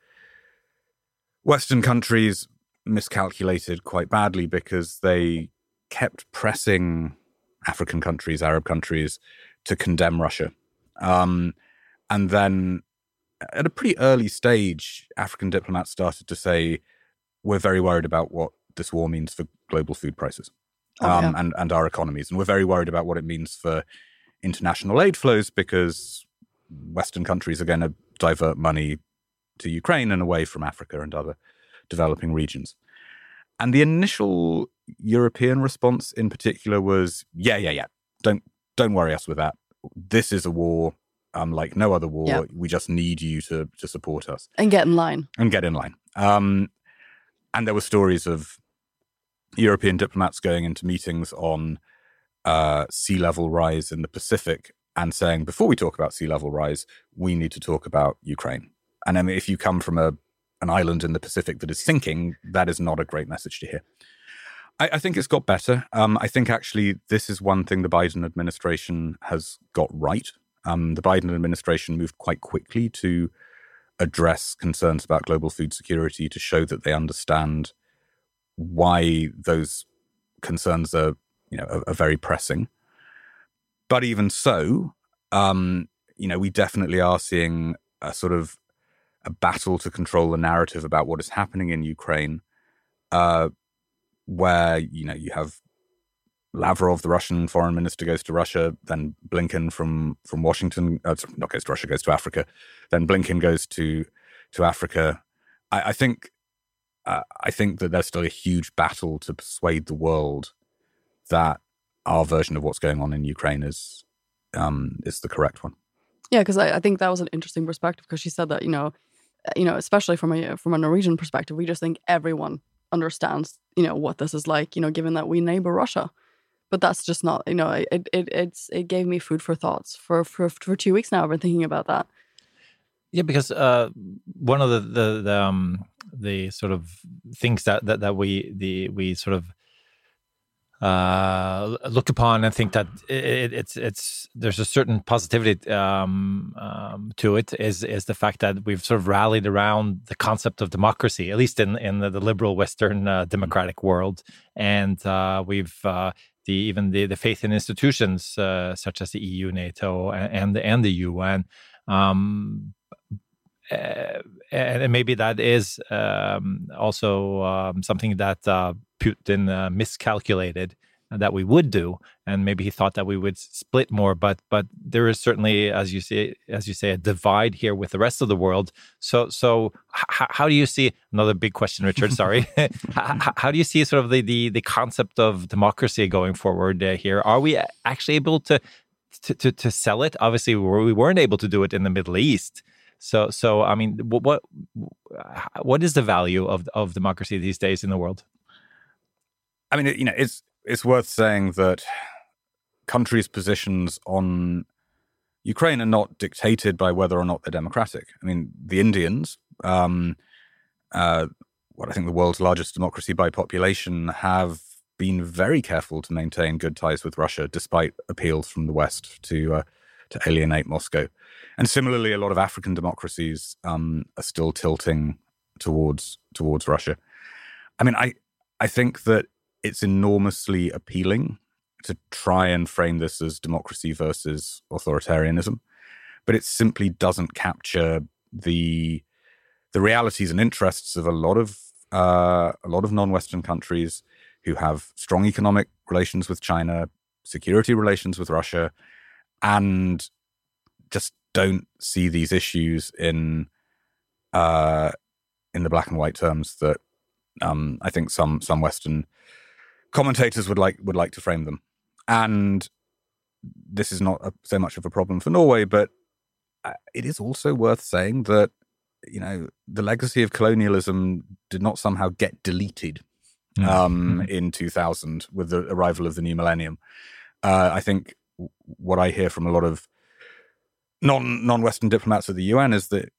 Western countries miscalculated quite badly because they kept pressing African countries, Arab countries, to condemn Russia. Um, and then at a pretty early stage, African diplomats started to say, we're very worried about what this war means for global food prices Oh, um, yeah. and, and our economies. And we're very worried about what it means for international aid flows because Western countries are going to divert money to Ukraine and away from Africa and other developing regions. And the initial European response in particular was, yeah, yeah, yeah, don't don't worry us with that. This is a war um, like no other war. Yeah. We just need you to to support us And get in line. and get in line. Um, and there were stories of European diplomats going into meetings on uh, sea level rise in the Pacific and saying, before we talk about sea level rise, we need to talk about Ukraine. And I mean, if you come from a an island in the Pacific that is sinking, that is not a great message to hear. I, I think it's got better. Um, I think actually this is one thing the Biden administration has got right. Um, the Biden administration moved quite quickly to address concerns about global food security to show that they understand why those concerns are, you know, are, are very pressing. But even so, um, you know, we definitely are seeing a sort of a battle to control the narrative about what is happening in Ukraine, uh, where you know you have Lavrov, the Russian foreign minister, goes to Russia. Then Blinken from from Washington, uh, not goes to Russia, goes to Africa. Then Blinken goes to to Africa. I, I think uh, I think that there's still a huge battle to persuade the world that our version of what's going on in Ukraine is um, is the correct one. Yeah, because I, I think that was an interesting perspective because she said that you know, uh, you know, especially from a from a Norwegian perspective, we just think everyone understands you know what this is like. You know, given that we neighbor Russia, but that's just not you know it it it's it gave me food for thoughts for for for two weeks now. I've been thinking about that. Yeah, because uh, one of the the the, um, the sort of things that, that that we the we sort of uh, look upon and think that it, it's it's there's a certain positivity um, um, to it is is the fact that we've sort of rallied around the concept of democracy, at least in in the, the liberal Western uh, democratic world, and uh, we've uh, the even the the faith in institutions uh, such as the EU, NATO, and and the, and the UN. Um, and maybe that is um, also um, something that uh, Putin uh, miscalculated that we would do, and maybe he thought that we would split more. But but there is certainly, as you say, as you say, a divide here with the rest of the world. So so how do you see another big question, Richard? Sorry, how, how, do you see sort of the the, the concept of democracy going forward uh, here? Are we actually able to to, to, to sell it? Obviously, we weren't able to do it in the Middle East. So, so I mean, what, what is the value of of democracy these days in the world? I mean, you know, it's it's worth saying that countries' positions on Ukraine are not dictated by whether or not they're democratic. I mean, the Indians, um, uh, what I think the world's largest democracy by population, have been very careful to maintain good ties with Russia, despite appeals from the West to uh, to alienate Moscow. And similarly, a lot of African democracies um, are still tilting towards towards Russia. I mean, I I think that it's enormously appealing to try and frame this as democracy versus authoritarianism, but it simply doesn't capture the the realities and interests of a lot of uh, a lot of non-Western countries who have strong economic relations with China, security relations with Russia, and just don't see these issues in uh, in the black and white terms that um, I think some some Western commentators would like would like to frame them. And this is not a, so much of a problem for Norway, but uh, it is also worth saying that you know the legacy of colonialism did not somehow get deleted mm. um, mm. in 2000 with the arrival of the new millennium. Uh, I think what I hear from a lot of non non Western diplomats at the UN is that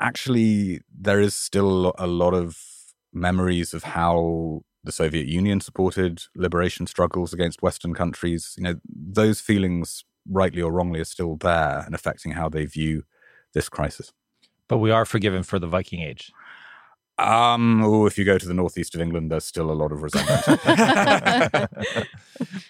actually there is still a lot of memories of how the Soviet Union supported liberation struggles against Western countries. You know, those feelings, rightly or wrongly, are still there and affecting how they view this crisis. But we are forgiven for the Viking Age. Um, oh, if you go to the northeast of England, there's still a lot of resentment.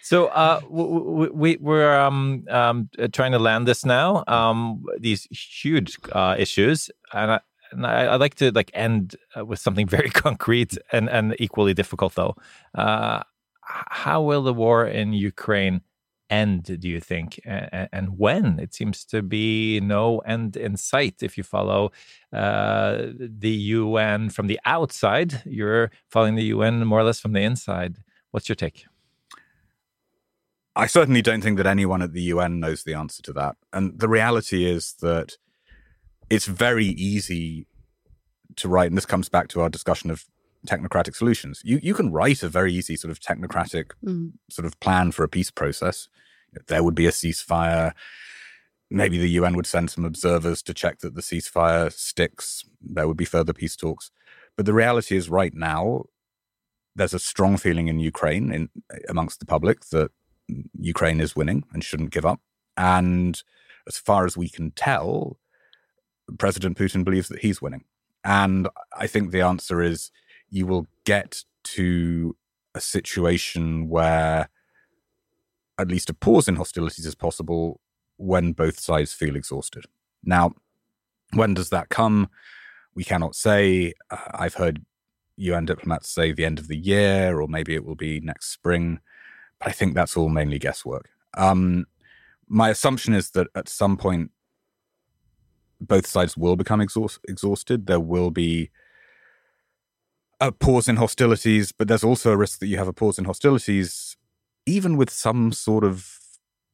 so, uh, we, we're um, um, trying to land this now. Um, these huge uh, issues, and I, and I, would like to like end uh, with something very concrete and and equally difficult though. Uh, how will the war in Ukraine end? Do you think, and, when? It seems to be no end in sight. If you follow uh, the UN from the outside, you're following the UN more or less from the inside. What's your take? I certainly don't think that anyone at the UN knows the answer to that. And the reality is that it's very easy to write, and this comes back to our discussion of technocratic solutions. You you can write a very easy sort of technocratic mm. sort of plan for a peace process. There would be a ceasefire. Maybe the UN would send some observers to check that the ceasefire sticks. There would be further peace talks. But the reality is, right now, there's a strong feeling in Ukraine, in amongst the public, that Ukraine is winning and shouldn't give up. And as far as we can tell, President Putin believes that he's winning. And I think the answer is you will get to a situation where at least a pause in hostilities is possible when both sides feel exhausted. Now, when does that come? We cannot say. Uh, I've heard UN diplomats say the end of the year, or maybe it will be next spring. But I think that's all mainly guesswork. Um, my assumption is that at some point both sides will become exhaust- exhausted. There will be a pause in hostilities, but there's also a risk that you have a pause in hostilities, even with some sort of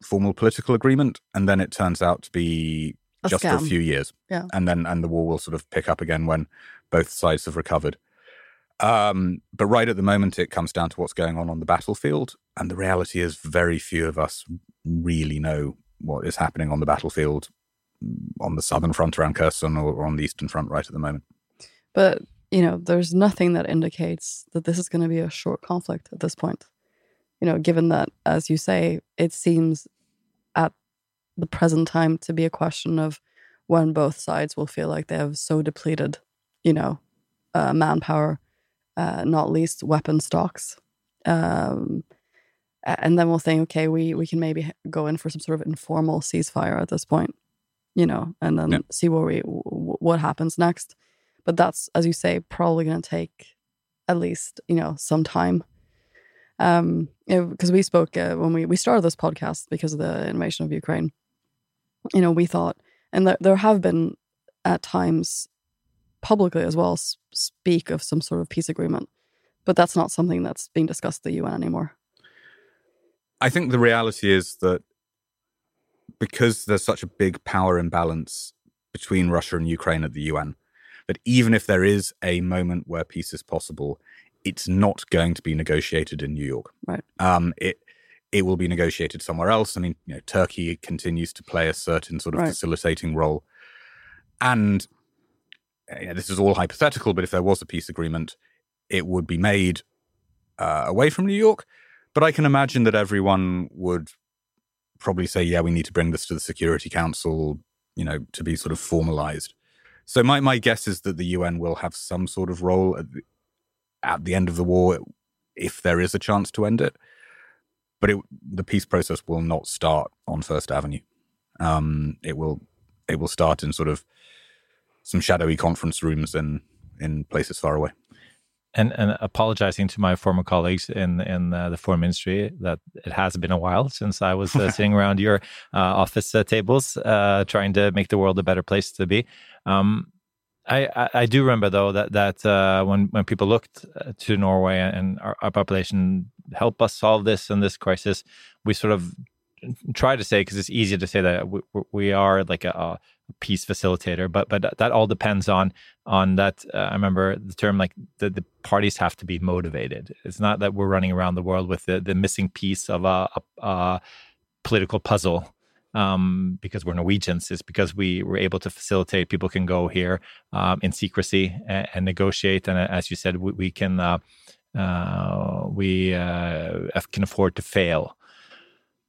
formal political agreement, and then it turns out to be a just scam. for a few years. Yeah. And then and the war will sort of pick up again when both sides have recovered. Um, but right at the moment, it comes down to what's going on on the battlefield, and the reality is, very few of us really know what is happening on the battlefield on the southern front around Kherson or, or on the eastern front right at the moment. But you know, there's nothing that indicates that this is going to be a short conflict at this point. you know, given that, as you say, it seems at the present time to be a question of when both sides will feel like they have so depleted, you know, uh, manpower, uh, not least weapon stocks. Um, and then we'll think, okay, we we can maybe go in for some sort of informal ceasefire at this point, you know, and then Yeah. see where we w- what happens next. But that's, as you say, probably going to take at least you know some time. Um, because we spoke uh, when we we started this podcast because of the invasion of Ukraine. You know, we thought, and there there have been at times publicly as well speak of some sort of peace agreement, but that's not something that's being discussed at the UN anymore. I think the reality is that because there's such a big power imbalance between Russia and Ukraine at the UN, that even if there is a moment where peace is possible, it's not going to be negotiated in New York. Right. Um, it it will be negotiated somewhere else. I mean, you know, Turkey continues to play a certain sort of Right. facilitating role, and uh, yeah, this is all hypothetical. But if there was a peace agreement, it would be made uh, away from New York. But I can imagine that everyone would probably say, "Yeah, we need to bring this to the Security Council," you know, to be sort of formalized. So my my guess is that the UN will have some sort of role at the, at the end of the war, if there is a chance to end it. But it, the peace process will not start on First Avenue. Um, it will it will start in sort of some shadowy conference rooms in in places far away. And and apologizing to my former colleagues in in uh, the foreign ministry that it has been a while since I was uh, sitting around your uh, office uh, tables uh, trying to make the world a better place to be. Um, I, I, I do remember though that that uh, when when people looked to Norway and our, our population help us solve this and this crisis, we sort of try to say because it's easier to say that we, we are like a, a peace facilitator, but but that all depends on on that. Uh, I remember the term like the, the parties have to be motivated. It's not that we're running around the world with the, the missing piece of a, a, a political puzzle um, because we're Norwegians. It's because we were able to facilitate. People can go here um, in secrecy and, and negotiate, and uh, as you said, we, we can uh, uh, we uh, can afford to fail.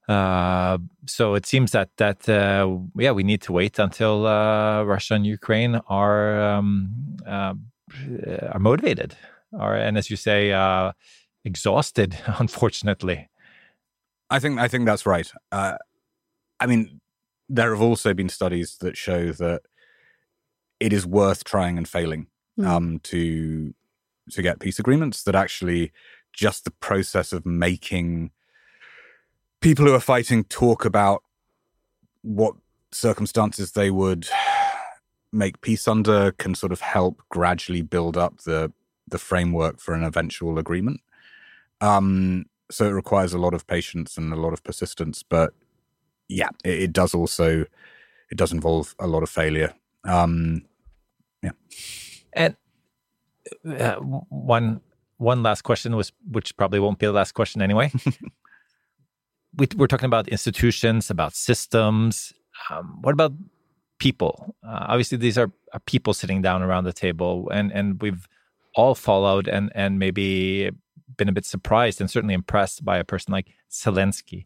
Uh, so it seems that that uh, yeah, we need to wait until uh, Russia and Ukraine are um, uh, are motivated, are and as you say, uh, exhausted. Unfortunately, I think I think that's right. Uh, I mean, there have also been studies that show that it is worth trying and failing Mm. um, to to get peace agreements. That actually, just the process of making people who are fighting talk about what circumstances they would make peace under can sort of help gradually build up the the framework for an eventual agreement. Um, so it requires a lot of patience and a lot of persistence, but yeah, it, it does also it does involve a lot of failure. Um, yeah. and uh, one one last question was, which probably won't be the last question anyway. we, we're talking about institutions, about systems. Um, what about people? Uh, obviously, these are, are people sitting down around the table, and and we've all followed and and maybe been a bit surprised and certainly impressed by a person like Zelensky.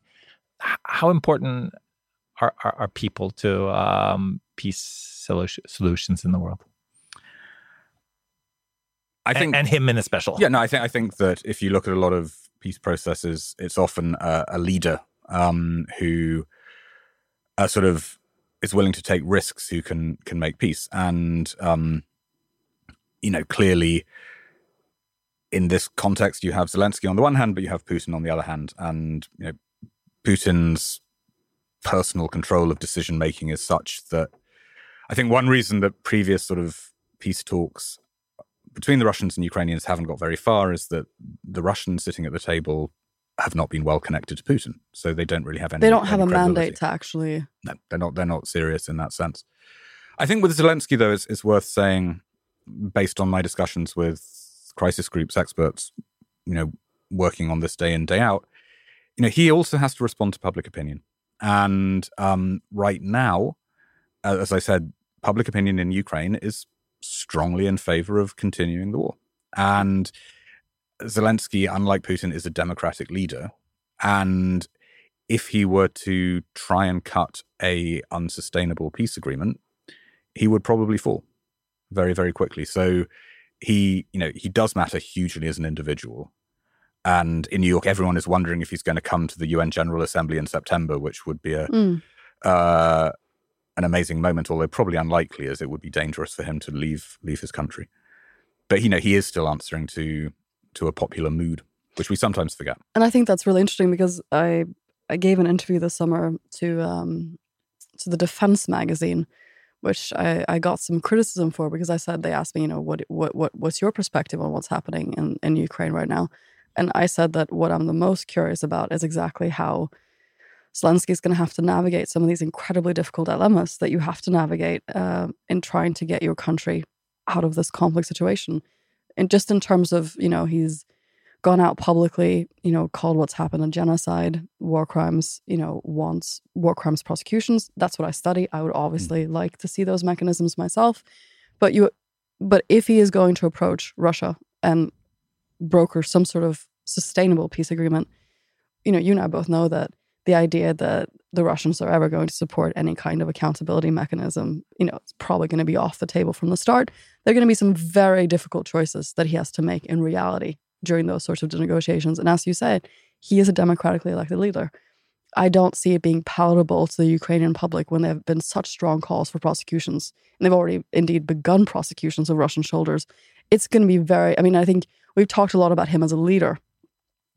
H- how important are, are, are people to um, peace solu- solutions in the world? I And- think and, him in a special. Yeah, no, I think I think that if you look at a lot of peace processes, it's often a, a leader um, who uh, sort of is willing to take risks, who can can make peace, and um, you know clearly in this context, you have Zelensky on the one hand, but you have Putin on the other hand, and you know Putin's personal control of decision making is such that I think one reason that previous sort of peace talks between the Russians and Ukrainians haven't got very far is that the Russians sitting at the table have not been well connected to Putin, so they don't really have any. They don't have a mandate to actually. No, they're not. They're not serious in that sense. I think with Zelensky, though, it's, it's worth saying, based on my discussions with crisis groups experts, you know, working on this day in day out, you know, he also has to respond to public opinion, and um, right now, as I said, public opinion in Ukraine is strongly in favor of continuing the war. And Zelensky, unlike Putin, is a democratic leader. and if he were to try and cut a unsustainable peace agreement, he would probably fall very, very quickly. So he, you know, he does matter hugely as an individual. And in New York, everyone is wondering if he's going to come to the UN General Assembly in September, which would be a Mm. uh, an amazing moment, although probably unlikely, as it would be dangerous for him to leave leave his country. But you know, he is still answering to to a popular mood, which we sometimes forget. And I think that's really interesting because I I gave an interview this summer to um, to the Defense magazine, which I, I got some criticism for because I said they asked me, you know, what what what what's your perspective on what's happening in, in Ukraine right now? And I said that what I'm the most curious about is exactly how Zelensky is going to have to navigate some of these incredibly difficult dilemmas that you have to navigate uh, in trying to get your country out of this complex situation. And just in terms of, you know, he's gone out publicly, you know, called what's happened a genocide, war crimes, you know, wants war crimes prosecutions. That's what I study. I would obviously like to see those mechanisms myself. But you but if he is going to approach Russia and broker some sort of sustainable peace agreement, you know, you and I both know that the idea that the Russians are ever going to support any kind of accountability mechanism, you know, it's probably going to be off the table from the start. There are going to be some very difficult choices that he has to make in reality during those sorts of negotiations. And as you said, he is a democratically elected leader. I don't see it being palatable to the Ukrainian public when there have been such strong calls for prosecutions. And they've already indeed begun prosecutions of Russian shoulders. It's going to be very, I mean, I think we've talked a lot about him as a leader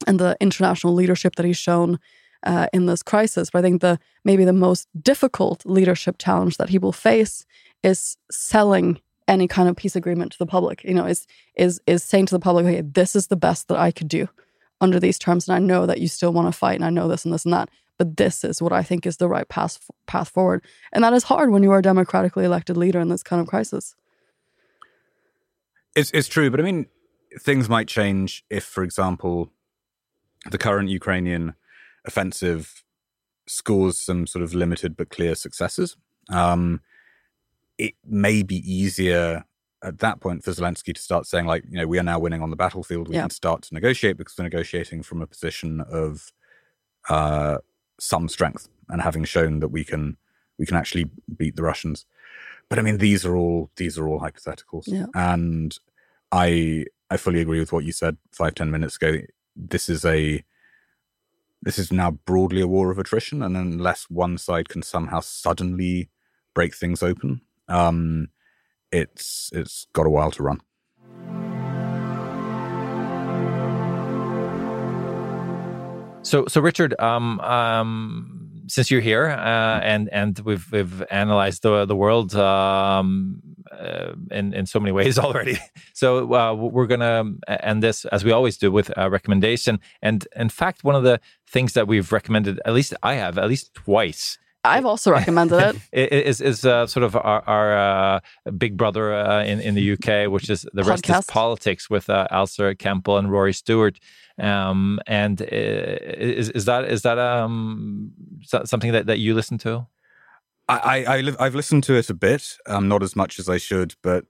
and the international leadership that he's shown uh, in this crisis. But I think the maybe the most difficult leadership challenge that he will face is selling any kind of peace agreement to the public. You know, is is is saying to the public, "Okay, this is the best that I could do under these terms, and I know that you still want to fight, and I know this and this and that, but this is what I think is the right path path forward." And that is hard when you are a democratically elected leader in this kind of crisis. It's it's true, but I mean, things might change if, for example, the current Ukrainian offensive scores some sort of limited but clear successes. Um, it may be easier at that point for Zelensky to start saying, like, you know, we are now winning on the battlefield. We Yeah. can start to negotiate because we're negotiating from a position of uh, some strength and having shown that we can we can actually beat the Russians. But I mean, these are all these are all hypotheticals, Yeah. and I I fully agree with what you said five ten minutes ago. This is a this is now broadly a war of attrition, and unless one side can somehow suddenly break things open, um, it's it's got a while to run. So, so Richard, um, um, since you're here uh, and and we've we've analyzed the the world um, uh, in in so many ways already, so uh, we're gonna end this as we always do with a recommendation. And in fact, one of the things that we've recommended, at least I have, at least twice, I've also recommended it. is is uh, sort of our, our uh, big brother uh, in in the UK, which is the rest is politics with uh, Alastair Campbell and Rory Stewart. Um, and uh, is is that is that um something that, that you listen to? I, I, I live, I've listened to it a bit, um, not as much as I should, but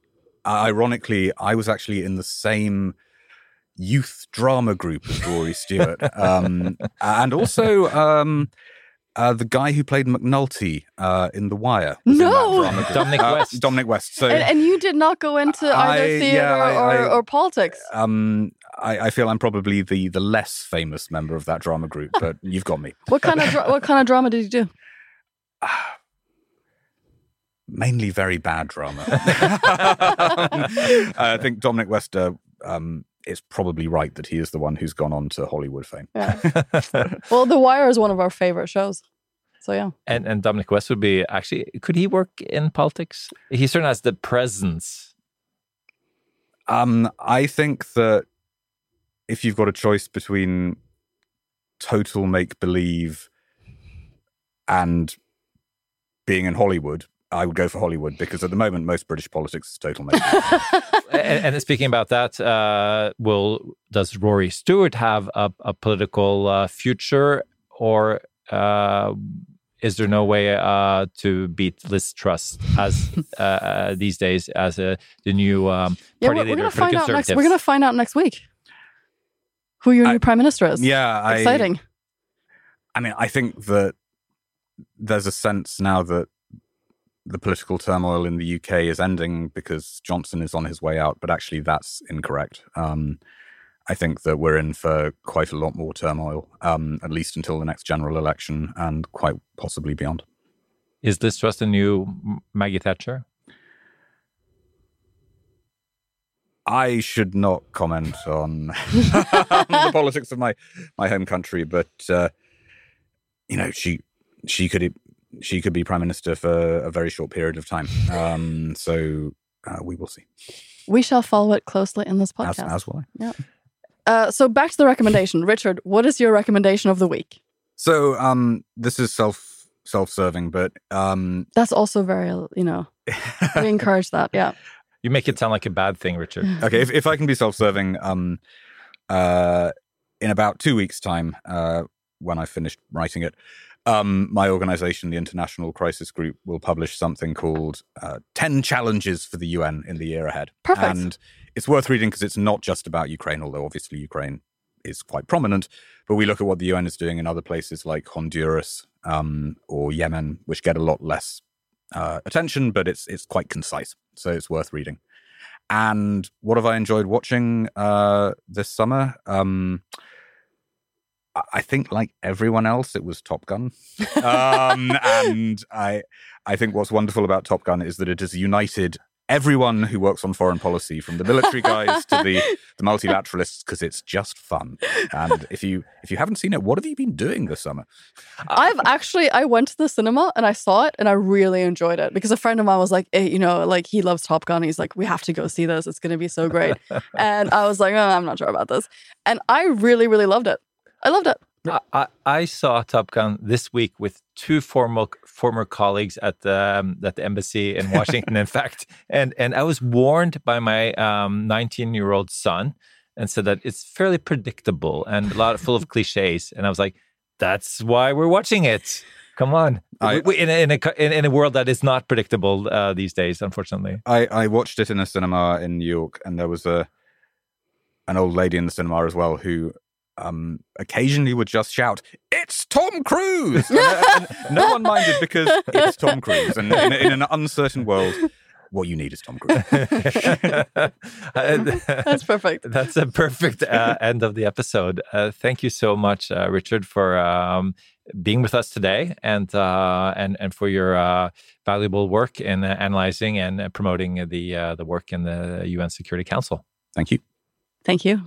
uh, ironically, I was actually in the same youth drama group as Rory Stewart, um, and also um, uh, the guy who played McNulty uh, in The Wire. was No! drama group. Dominic Uh, West. Dominic West. So. And, and you did not go into either theater yeah, I- or, I- or politics. um, I, I feel I'm probably the the less famous member of that drama group, but you've got me. What kind of dra- what kind of drama did you do? mainly very bad drama. I think Dominic Wester um, is probably right that he is the one who's gone on to Hollywood fame. Yeah. well, The Wire is one of our favorite shows. So yeah. And and Dominic West would be actually could he work in politics? He certainly has the presence. Um, I think that if you've got a choice between total make believe and being in Hollywood, I would go for Hollywood because at the moment most British politics is total make believe. and, and speaking about that, uh, will does Rory Stewart have a, a political uh, future, or uh, is there no way uh, to beat Liz Truss as uh, uh, these days as uh, the new um, Yeah, party we're, we're leader gonna for the find out next. Conservatives? We're gonna find out next week who your I- new prime minister is. yeah, I, Exciting. I mean, I think that there's a sense now that the political turmoil in the UK is ending because Johnson is on his way out, but actually that's incorrect. Um, I think that we're in for quite a lot more turmoil, um, at least until the next general election and quite possibly beyond. Is this just a new Maggie Thatcher? I should not comment on the politics of my my home country, but uh, you know, she she could she could be prime minister for a very short period of time. Um, so uh, we will see. We shall follow it closely in this podcast. as will I. Yeah. Uh, so back to the recommendation, Richard. What is your recommendation of the week? So um, this is self self serving, but um, That's also very, you know, we encourage that. Yeah. You make it sound like a bad thing, Richard. okay, if, if I can be self serving, um, uh, in about two weeks' time, uh, when I finished writing it, um, my organization, the International Crisis Group, will publish something called uh, 10 Challenges for the UN in the Year Ahead. Perfect. And it's worth reading because it's not just about Ukraine, although obviously Ukraine is quite prominent. But we look at what the UN is doing in other places like Honduras um, or Yemen, which get a lot less uh, attention, but it's it's quite concise, so it's worth reading. And what have I enjoyed watching uh, this summer? Um, I- think, like everyone else, it was Top Gun. Um, and I, I think what's wonderful about Top Gun is that it has united everyone who works on foreign policy, from the military guys to the, the multilateralists, because it's just fun. And if you if you haven't seen it, what have you been doing this summer? I've actually I went to the cinema and I saw it and I really enjoyed it because a friend of mine was like, eh, you know, like he loves Top Gun. He's like, we have to go see this. It's going to be so great. and I was like, oh, I'm not sure about this. And I really, really loved it. I loved it. I, I, I saw Top Gun this week with two former former colleagues at the um, at the embassy in Washington. in fact, and and I was warned by my 19 year old son and said that it's fairly predictable and a lot full of cliches. And I was like, that's why we're watching it. Come on, I- We- we- in a, in a in, in a world that is not predictable uh, these days, unfortunately. I, I watched it in a cinema in New York, and there was a an old lady in the cinema as well who um, occasionally would just shout, "It's Tom Cruise!" And, uh, and no one minded because it's Tom Cruise, and in, in an uncertain world, what you need is Tom Cruise. That's perfect. That's a perfect uh, end of the episode. Uh, thank you so much, uh, Richard, for um, being with us today and uh, and and for your uh, valuable work in uh, analyzing and uh, promoting the uh, the work in the UN Security Council. Thank you. Thank you.